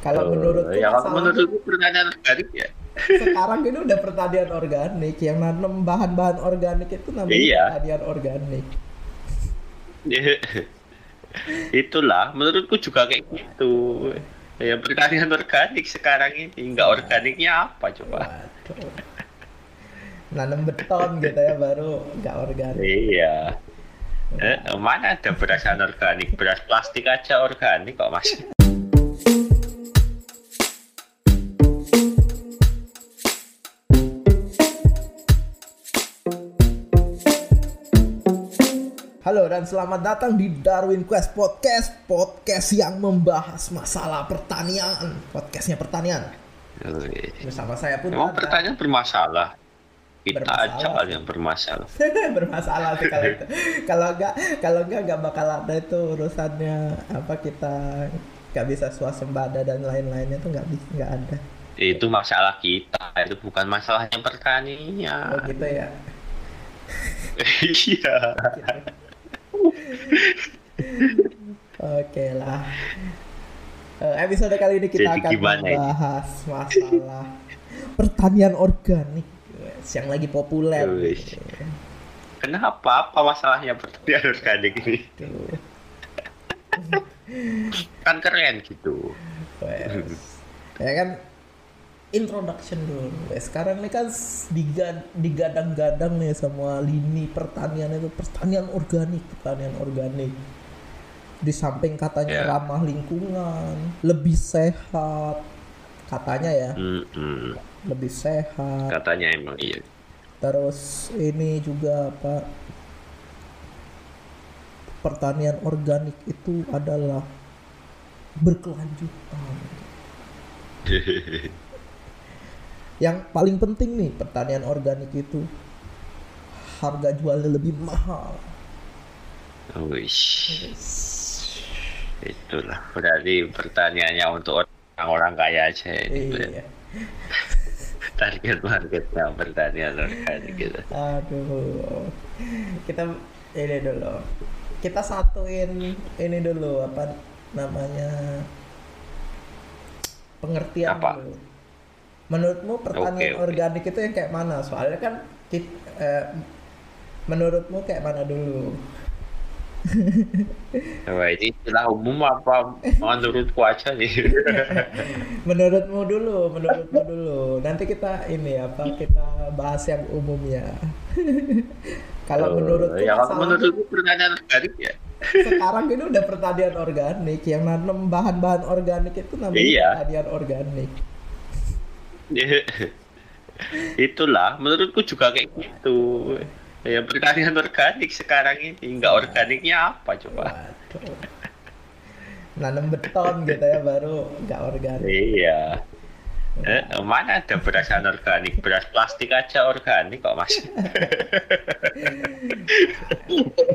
Kalau menurutku ya menurutku pertanian organik ya. sekarang ini udah pertanian organik yang nanam bahan-bahan organik itu namanya Iya. pertanian organik. Itulah menurutku juga kayak gitu. Ya pertanian organik sekarang ini nggak organiknya apa coba? Waduh. Nanam beton gitu ya baru nggak organik. Iya. Eh, mana ada beras anorganik? Beras plastik aja organik kok mas? Halo dan selamat datang di Darwin Quest Podcast, podcast yang membahas masalah pertanian, podcastnya pertanian. Bersama saya pun Emang ada. pertanyaan bermasalah. Kita Bermasalah. aja yang bermasalah. bermasalah sih kalau itu. Kalau enggak, kalau enggak enggak bakal ada itu urusannya apa kita nggak bisa swasembada dan lain-lainnya tuh nggak bisa nggak ada. Itu masalah kita, itu bukan masalahnya Oh pertanian. gitu ya. Iya. Oke lah. Eh, episode kali ini kita Jadi akan gimana membahas masalah pertanian organik yang lagi populer. Kenapa? Apa masalahnya pertanian organik ini? Kan keren gitu. Wes. Ya kan introduction dulu. Sekarang ini kan digadang-gadang nih semua lini pertanian itu pertanian organik, pertanian organik. Di samping katanya Ya. ramah lingkungan, lebih sehat. Katanya ya, Mm-mm. lebih sehat. Katanya emang iya. Terus ini juga apa? Pertanian organik itu adalah berkelanjutan. Yang paling penting nih pertanian organik itu harga jualnya lebih mahal. Wih, itulah berarti pertanyaannya untuk orang-orang kaya aja ini. Iya. Target marketnya pertanian organik gitu. Aduh. Kita ini dulu. Kita satuin ini dulu apa namanya pengertian Apa? dulu. Menurutmu pertanian Oke, oke. organik itu yang kayak mana? Soalnya kan kit- eh, menurutmu kayak mana dulu? Wah, ini istilah umum apa menurutku aja nih. Menurutmu dulu, menurutmu dulu. Nanti kita ini apa kita bahas yang umumnya. Kalau Oh, menurutku ya menurutku pertanian organik ya. sekarang ini udah pertanian organik yang nanam bahan-bahan organik itu namanya Iya. pertanian organik Itulah menurutku juga kayak gitu. Ya pertanian organik sekarang ini nggak organiknya apa coba? waduh nanam beton gitu ya baru nggak organik Iya. Eh, mana ada beras anorganik? Beras plastik aja organik kok mas?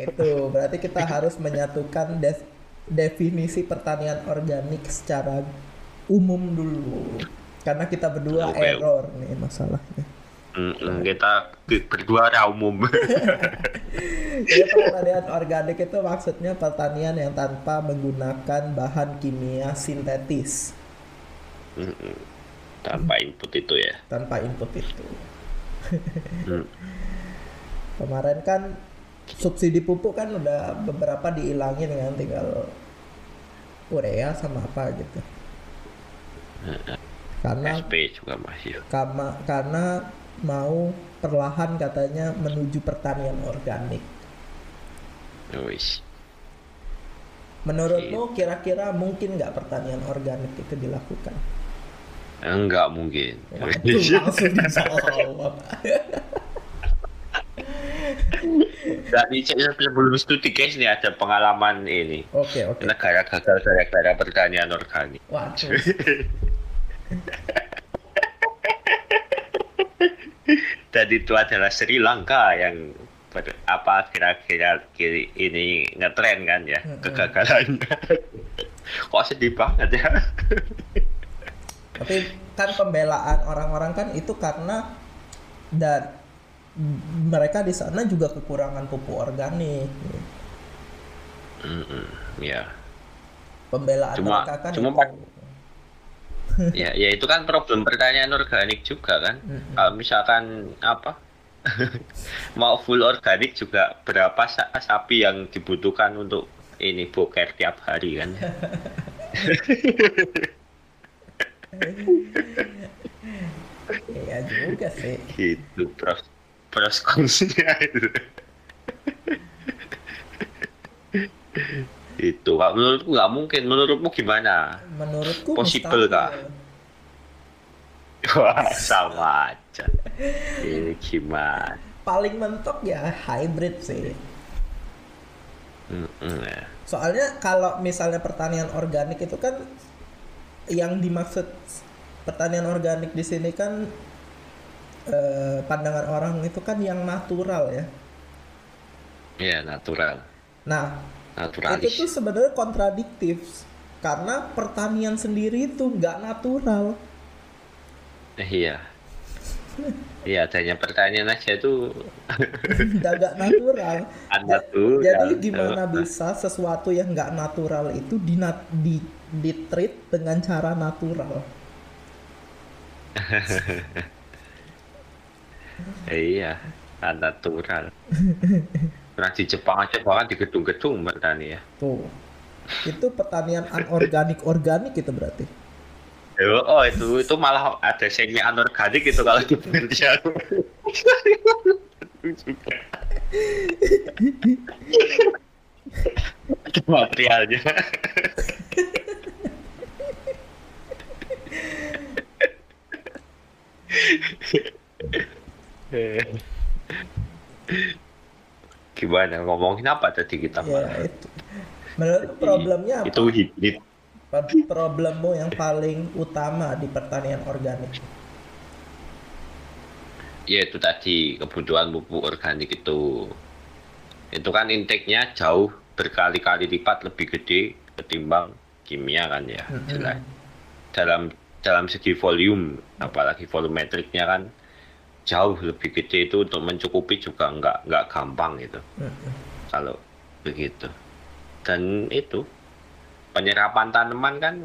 itu berarti kita harus menyatukan des- definisi pertanian organik secara umum dulu karena kita berdua Oke. error nih masalahnya Mm-mm, kita berdua ra umum. Jadi pertanian organik itu maksudnya pertanian yang tanpa menggunakan bahan kimia sintetis Mm-mm. Tanpa input itu ya. tanpa input itu. Mm. Kemarin kan subsidi pupuk kan udah beberapa dihilangin kan tinggal urea sama apa gitu. Karena SP juga masih. kama, karena mau perlahan katanya menuju pertanian organik. Wis. Menurutmu kira-kira mungkin nggak pertanian organik itu dilakukan? Enggak mungkin. Waduh, langsung dijawab. Tadi saya sebelum studi guys nih ada pengalaman ini. Oke oke. Negara gagal gara-gara pertanian organik. Waduh. Dan itu adalah Sri Lanka yang ber- apa kira-kira ini ngetren kan ya Mm-mm. kegagalannya. Kok sedih banget ya? Tapi kan pembelaan orang-orang kan itu karena dan mereka di sana juga kekurangan pupuk organik. Mm-mm, ya. Pembelaan Cuma- mereka kan cuma itu. ya ya itu kan problem. Pertanian organik juga kan. Mm-mm. kalau misalkan apa? Mau full organik juga berapa sa- sapi yang dibutuhkan untuk ini boker tiap hari kan? Iya juga sih. gitu pros pros konsnya itu itu kalau menurutku nggak mungkin menurutmu gimana Menurutku Possible. Kak? wah sama aja ini gimana Paling mentok ya hybrid sih. Ya. Soalnya kalau misalnya pertanian organik itu kan yang dimaksud pertanian organik di sini kan eh, pandangan orang itu kan yang natural ya. Iya natural Nah, naturalis itu tuh sebenarnya kontradiktif karena pertanian sendiri itu nggak natural. Eh, iya iya adanya pertanian aja itu Udah nggak natural. ada tuh Jadi gimana bisa sesuatu yang nggak natural itu di di di treat dengan cara natural? iya natural Nah di Jepang aja bahkan di gedung-gedung bertani ya Tuh. Itu pertanian anorganik organik itu berarti. Oh itu itu malah ada semi anorganik itu kalau di Indonesia. Itu materialnya. Gimana ngomongin apa tadi kita Ya malah? itu. Menurut problemnya apa? Itu hibrid. Pro- Problemmu yang paling utama di pertanian organik. Ya itu tadi kebutuhan pupuk organik itu itu kan intake-nya jauh berkali-kali lipat lebih gede ketimbang kimia kan ya Mm-mm. jelas dalam dalam segi volume apalagi volumetriknya kan jauh lebih gede itu untuk mencukupi juga nggak nggak gampang itu Mm-mm. kalau begitu dan itu penyerapan tanaman kan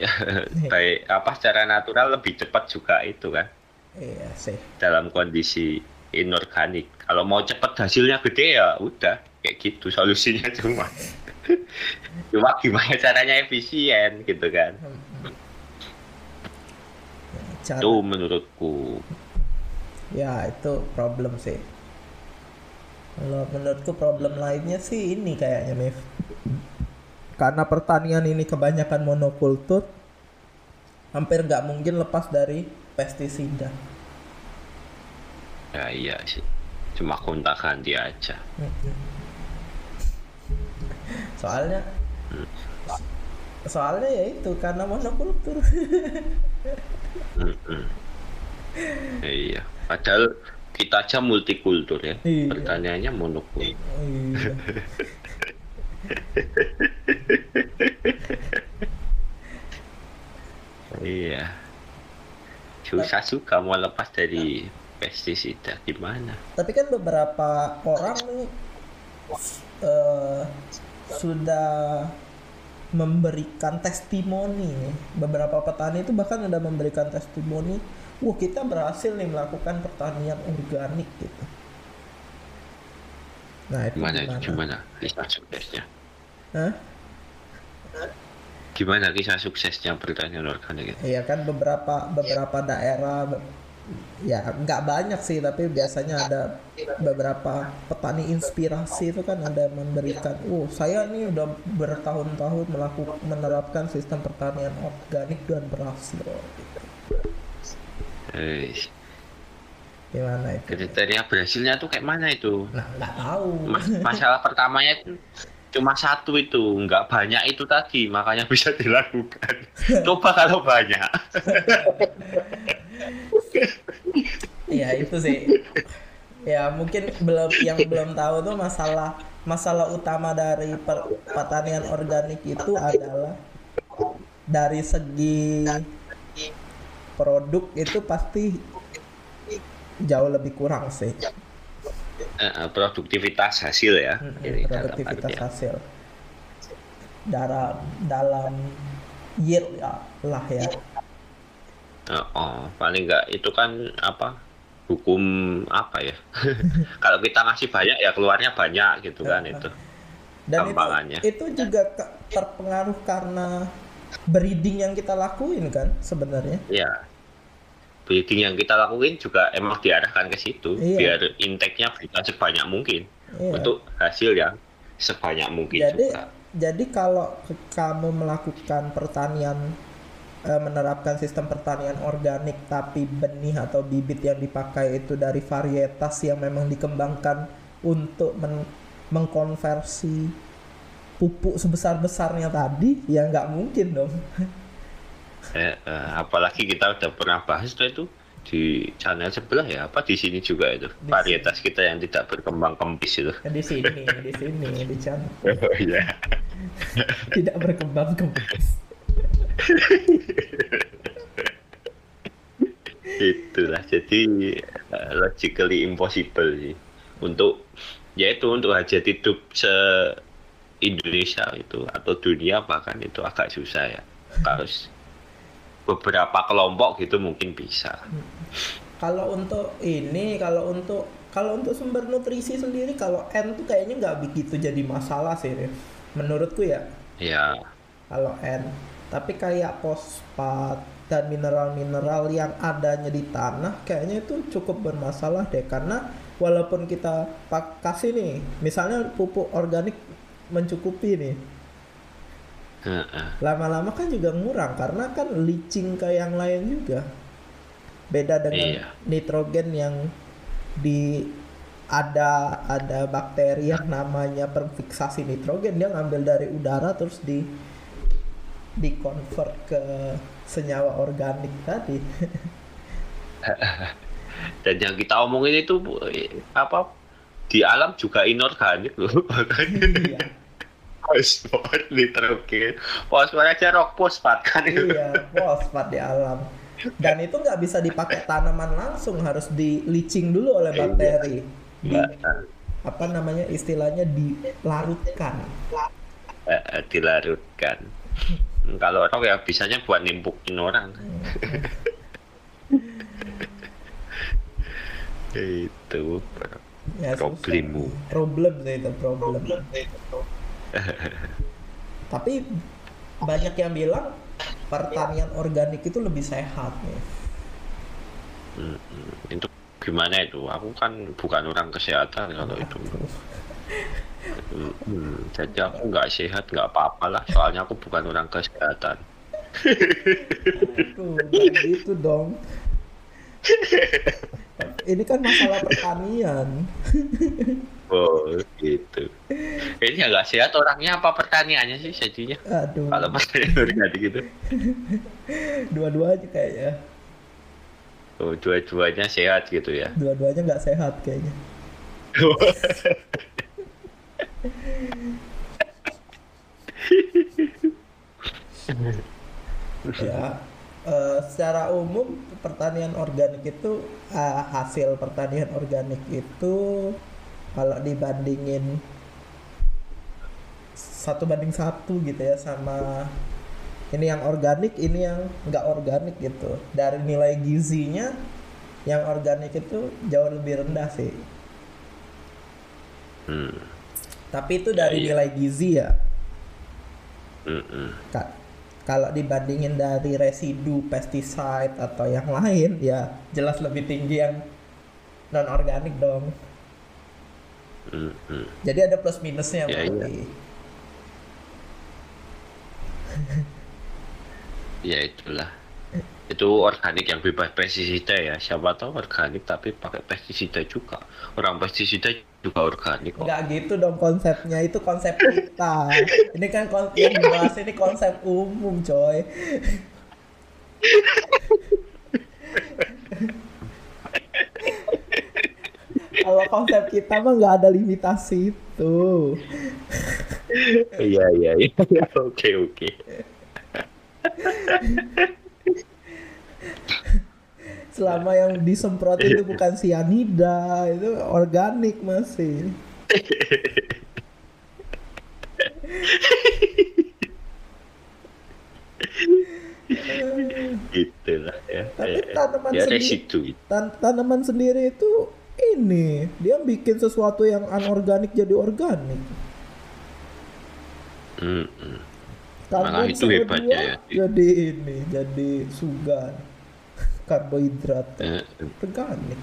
ya baik apa secara natural lebih cepat juga itu kan Iya sih. dalam kondisi inorganik. Kalau mau cepat hasilnya gede ya udah kayak gitu solusinya cuma. cuma gimana caranya efisien gitu kan. Cara, Itu menurutku. Ya itu problem sih. Kalau menurutku problem lainnya sih ini kayaknya Mif. Karena pertanian ini kebanyakan monokultur, hampir nggak mungkin lepas dari pestisida. Ya iya sih. Cuma kontak ganti aja. Soalnya soalnya ya itu karena monokultur. Iya. Padahal kita aja multikultur ya. Iya. Pertanyaannya monokultur. Iya. Iya. Susah juga mau lepas dari pestisida gimana? Tapi kan beberapa orang nih eh, sudah memberikan testimoni nih. Beberapa petani itu bahkan udah memberikan testimoni, wah kita berhasil nih melakukan pertanian organik gitu. Nah itu Gimana gimana? gimana kisah suksesnya? Hah? Gimana kisah suksesnya pertanian organik itu? Iya kan beberapa beberapa daerah ya nggak banyak sih tapi biasanya ada beberapa petani inspirasi itu kan ada memberikan oh saya nih udah bertahun-tahun melakukan menerapkan sistem pertanian organik dan berhasil gitu. Gimana itu kriteria berhasilnya tuh kayak mana itu? nah nggak tahu Mas- masalah pertamanya itu cuma satu itu, nggak banyak itu tadi, makanya bisa dilakukan. Coba kalau banyak. ya itu sih ya mungkin belum yang belum tahu tuh masalah masalah utama dari per- pertanian organik itu adalah dari segi produk itu pasti jauh lebih kurang sih eh, produktivitas hasil ya. Dalam produktivitas hasil dalam dalam yield ya lah ya Oh, oh, paling enggak itu kan apa hukum apa ya? Kalau kita ngasih banyak ya keluarnya banyak gitu kan itu. dan itu itu juga terpengaruh karena breeding yang kita lakuin kan sebenarnya Ya. Breeding yang kita lakuin juga emang diarahkan ke situ Iya. biar intake-nya bisa sebanyak mungkin Iya. untuk hasil yang sebanyak mungkin jadi juga. jadi kalau kamu melakukan pertanian eh, menerapkan sistem pertanian organik tapi benih atau bibit yang dipakai itu dari varietas yang memang dikembangkan untuk men- mengkonversi pupuk sebesar-besarnya tadi ya nggak mungkin dong Eh, eh, apalagi kita udah pernah bahas itu di channel sebelah ya apa di sini juga itu Di varietas kita yang tidak berkembang kempis itu. di sini di sini di channel Oh iya. tidak berkembang kempis Itulah jadi eh, logically impossible sih untuk yaitu untuk hajat hidup se Indonesia itu atau dunia bahkan itu agak susah ya. Harus beberapa kelompok gitu mungkin bisa. kalau untuk ini kalau untuk kalau untuk sumber nutrisi sendiri kalau N tuh kayaknya nggak begitu jadi masalah sih Rif. menurutku ya Ya, kalau N tapi kayak fosfat dan mineral-mineral yang adanya di tanah kayaknya itu cukup bermasalah deh karena walaupun kita kasih nih misalnya pupuk organik mencukupi nih. Lama-lama kan juga ngurang karena kan leaching ke yang lain juga. Beda dengan Iya. nitrogen yang di ada ada bakteri yang namanya perfiksasi nitrogen. Dia ngambil dari udara terus di di convert ke senyawa organik tadi. Dan yang kita omongin itu eh, apa di alam juga inorganik loh. iya Fosfor, nitrogen, fosfor aja rock fosfat kan itu. iya fosfat di alam dan itu nggak bisa dipakai tanaman langsung harus di leaching dulu oleh bakteri di apa namanya istilahnya dilarutkan Eh, eh, dilarutkan. Hmm, Kalau rock ya bisanya buat nimpukin orang. itu ya. Problemmu. problem itu problem tapi banyak yang bilang pertanian organik itu lebih sehat nih Hmm, hmm. itu gimana itu? Aku kan bukan orang kesehatan kalau itu. Hmm. Jadi aku nggak sehat nggak apa-apa lah. Soalnya aku bukan orang kesehatan. Aduh, gitu dong ini kan masalah pertanian Oh gitu. Ini nggak sehat orangnya apa pertaniannya sih jadinya? aduh Kalau pertanian organik gitu. dua-duanya kayaknya Oh, dua-duanya sehat gitu ya. dua-duanya nggak sehat kayaknya ya eh, secara umum pertanian organik itu eh, hasil pertanian organik itu kalau dibandingin satu banding satu gitu ya sama ini yang organik ini yang nggak organik gitu dari nilai gizinya yang organik itu jauh lebih rendah sih Hmm. tapi itu dari Iya. nilai gizi ya. Ka- kalau dibandingin dari residu pesticide atau yang lain ya jelas lebih tinggi yang non organik dong Hmm, hmm. jadi ada plus minusnya Ya, berarti Ya itulah. Itu organik yang bebas pestisida ya. Siapa tahu organik tapi pakai pestisida juga. Orang pestisida juga organik kok. nggak gitu dong konsepnya itu konsep kita ini kan kon yang dibahas ini konsep umum coy kalau konsep kita mah nggak ada limitasi itu Iya iya iya. Oke oke. selama yang disemprot itu bukan sianida itu organik masih Itulah ya. Tapi Ya, tanaman ya sendiri-. Tan- tanaman sendiri itu ini dia bikin sesuatu yang anorganik jadi organik. Hmm, hmm. Karbon Malah itu CO2 hebatnya ya. Jadi ini, jadi sugar, karbohidrat, Eh, organik.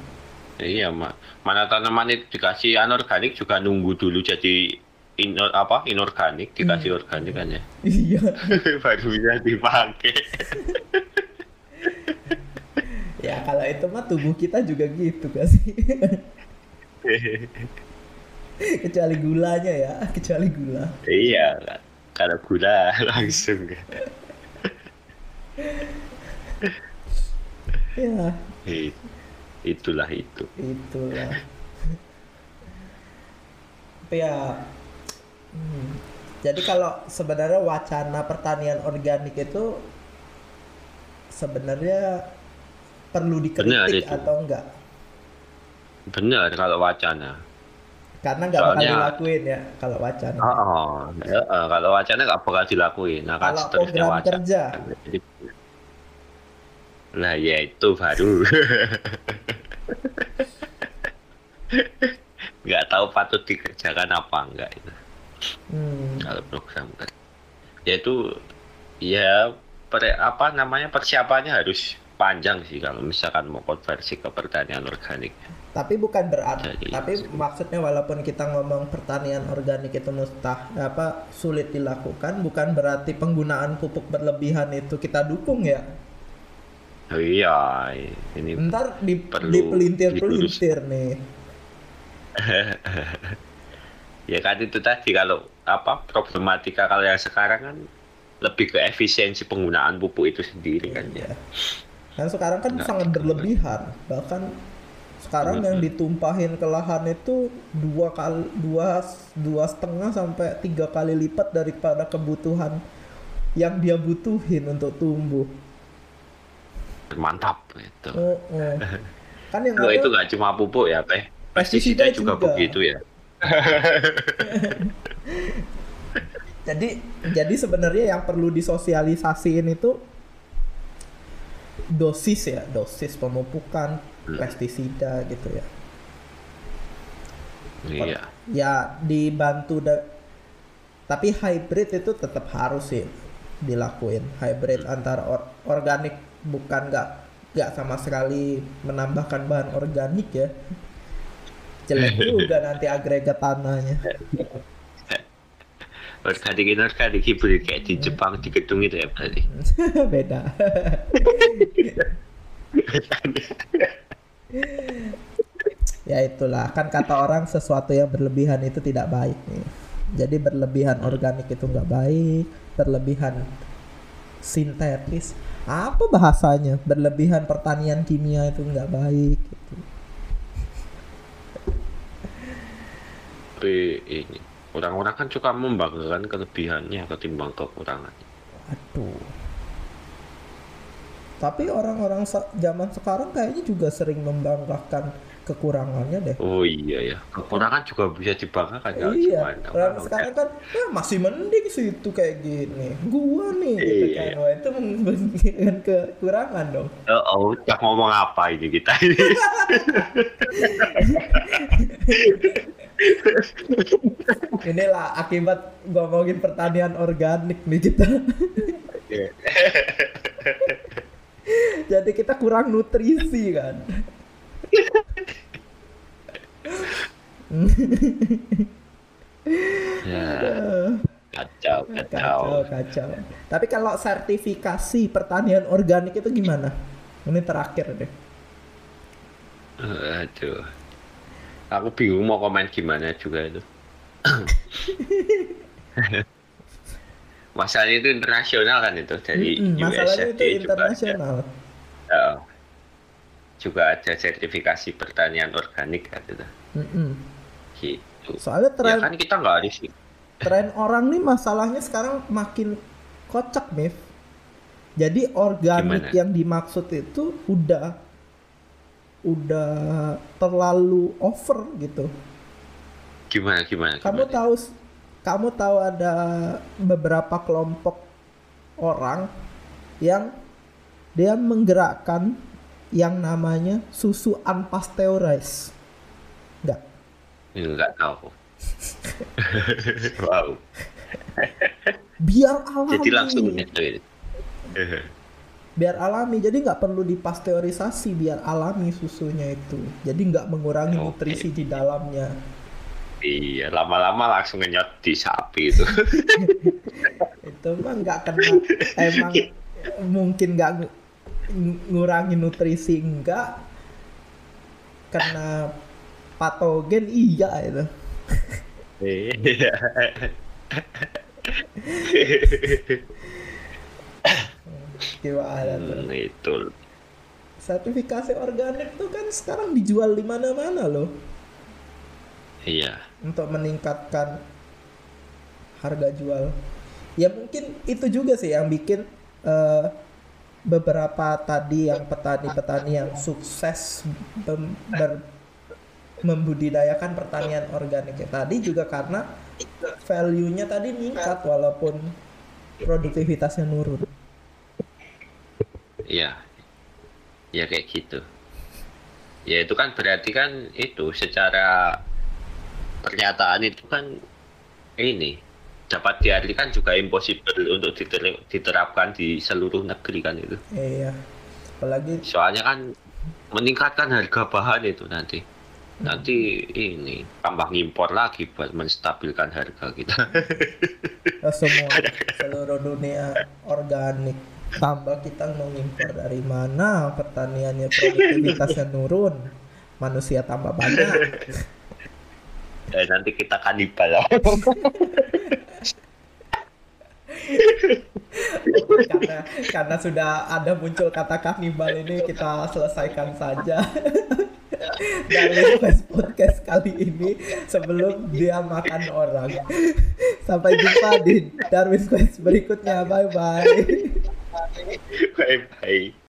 Iya, mak. Mana tanaman itu dikasih anorganik juga nunggu dulu jadi inor apa inorganik dikasih organik kan ya. Iya, Baru bisa dipakai. ya kalau itu mah tubuh kita juga gitu kan sih. kecuali gulanya ya, kecuali gula. iya, kalau gula langsung. Ya, Itulah itu. itulah. Tapi ya, hmm, jadi kalau sebenarnya wacana pertanian organik itu sebenarnya perlu Benar dikritik itu. atau enggak? Benar kalau wacana. Karena nggak bakal dilakuin ya kalau wacana. Oh, oh. Ya, eh, kalau wacana nggak bakal dilakuin. Nah, kan Kalau seterusnya program wacana. kerja. Lah ya itu baru. nggak tahu patut dikerjakan apa enggak itu. Hmm. kalau program kan yaitu ya per, apa namanya persiapannya harus panjang sih kalau misalkan mau konversi ke pertanian organik Tapi bukan berarti, Jadi- tapi maksudnya walaupun kita ngomong pertanian organik itu mustah apa sulit dilakukan, bukan berarti penggunaan pupuk berlebihan itu kita dukung ya. oh, iya ini Ntar di, Perlu dipelintir-pelintir nih. ya kan itu tadi kalau apa problematika kalau yang sekarang kan lebih ke efisiensi penggunaan pupuk itu sendiri kan ya Iya. Dan sekarang kan Nggak sangat berlebihan. Bahkan sekarang yang ditumpahin ke lahan itu dua kali dua dua setengah sampai tiga kali lipat daripada kebutuhan yang dia butuhin untuk tumbuh. mantap itu Oh, oh. Kan yang Loh, itu nggak cuma pupuk ya teh pestisida juga, juga. begitu ya jadi jadi sebenarnya yang perlu disosialisasiin itu dosis ya, dosis pemupukan Hmm. pestisida gitu ya. iya. Ya dibantu da- tapi hybrid itu tetap harus sih dilakuin. Hybrid antara or- organik bukan nggak nggak sama sekali menambahkan bahan organik ya. Jelek juga nanti agregat tanahnya organik inorganik hibrid kayak di Jepang di gedung itu ya berarti. Beda. Ya itulah. Kan kata orang sesuatu yang berlebihan itu tidak baik nih. Jadi berlebihan organik itu nggak baik berlebihan sintetis. Apa bahasanya? Berlebihan pertanian kimia itu nggak baik gitu. tapi ini orang-orang kan suka membanggakan kelebihannya ketimbang kekurangannya aduh tapi orang-orang zaman sekarang kayaknya juga sering membanggakan kekurangannya deh oh iya ya kekurangan juga bisa dibanggakan iya, cuma orang sekarang kan ya masih mending sih itu kayak gini. Gua nih gitu Iya. kan. Wah, itu memberikan kekurangan dong. oh, oh udah ngomong apa ini kita ini Inilah akibat ngomongin pertanian organik nih kita. Jadi kita kurang nutrisi kan. ya kacau kacau Kacau, kacau. Tapi kalau sertifikasi pertanian organik itu gimana? Ini terakhir deh. aduh aku bingung mau komen gimana juga itu masalahnya itu internasional kan itu dari Mm-mm, masalahnya itu USFDA juga ada. internasional. Oh. juga ada sertifikasi pertanian organik kan itu gitu Soalnya ya tren kan kita nggak harus tren orang nih masalahnya sekarang makin kocak Mif jadi organik Gimana? yang dimaksud itu udah udah terlalu over gitu gimana gimana kamu gimana? tahu kamu tahu ada beberapa kelompok orang yang dia menggerakkan yang namanya susu unpasteurized. Enggak. Enggak tahu. wow. Biar alami. Jadi langsung itu. biar alami jadi nggak perlu dipasteurisasi biar alami susunya itu jadi nggak mengurangi Oke. nutrisi di dalamnya Iya, lama-lama langsung ngenyot di sapi itu. itu mah nggak kena emang mungkin nggak ngu- ng- ngurangi nutrisi enggak kena patogen iya itu Iya. gimana tuh Hmm, itu. sertifikasi organik tuh kan sekarang dijual di mana-mana loh Iya. untuk meningkatkan harga jual. Ya mungkin itu juga sih yang bikin eh, beberapa tadi yang petani-petani yang sukses ber- membudidayakan pertanian organik ya. tadi juga karena value-nya tadi meningkat walaupun produktivitasnya nurun. Iya. Ya kayak gitu. Ya itu kan berarti kan itu secara pernyataan itu kan ini dapat diartikan juga impossible untuk diter- diterapkan di seluruh negeri kan itu. Iya. Apalagi Soalnya kan meningkatkan harga bahan itu nanti. Nanti ini tambah ngimpor lagi buat menstabilkan harga kita. eh, semua seluruh dunia organik tambah kita mengimpor dari mana? Pertaniannya produktivitasnya nurun manusia tambah banyak. Dan nanti kita kanibal. karena karena sudah ada muncul kata kanibal ini kita selesaikan saja. Dari podcast kali ini sebelum dia makan orang. Sampai jumpa di Darwin Quest berikutnya. Bye bye Bye bye.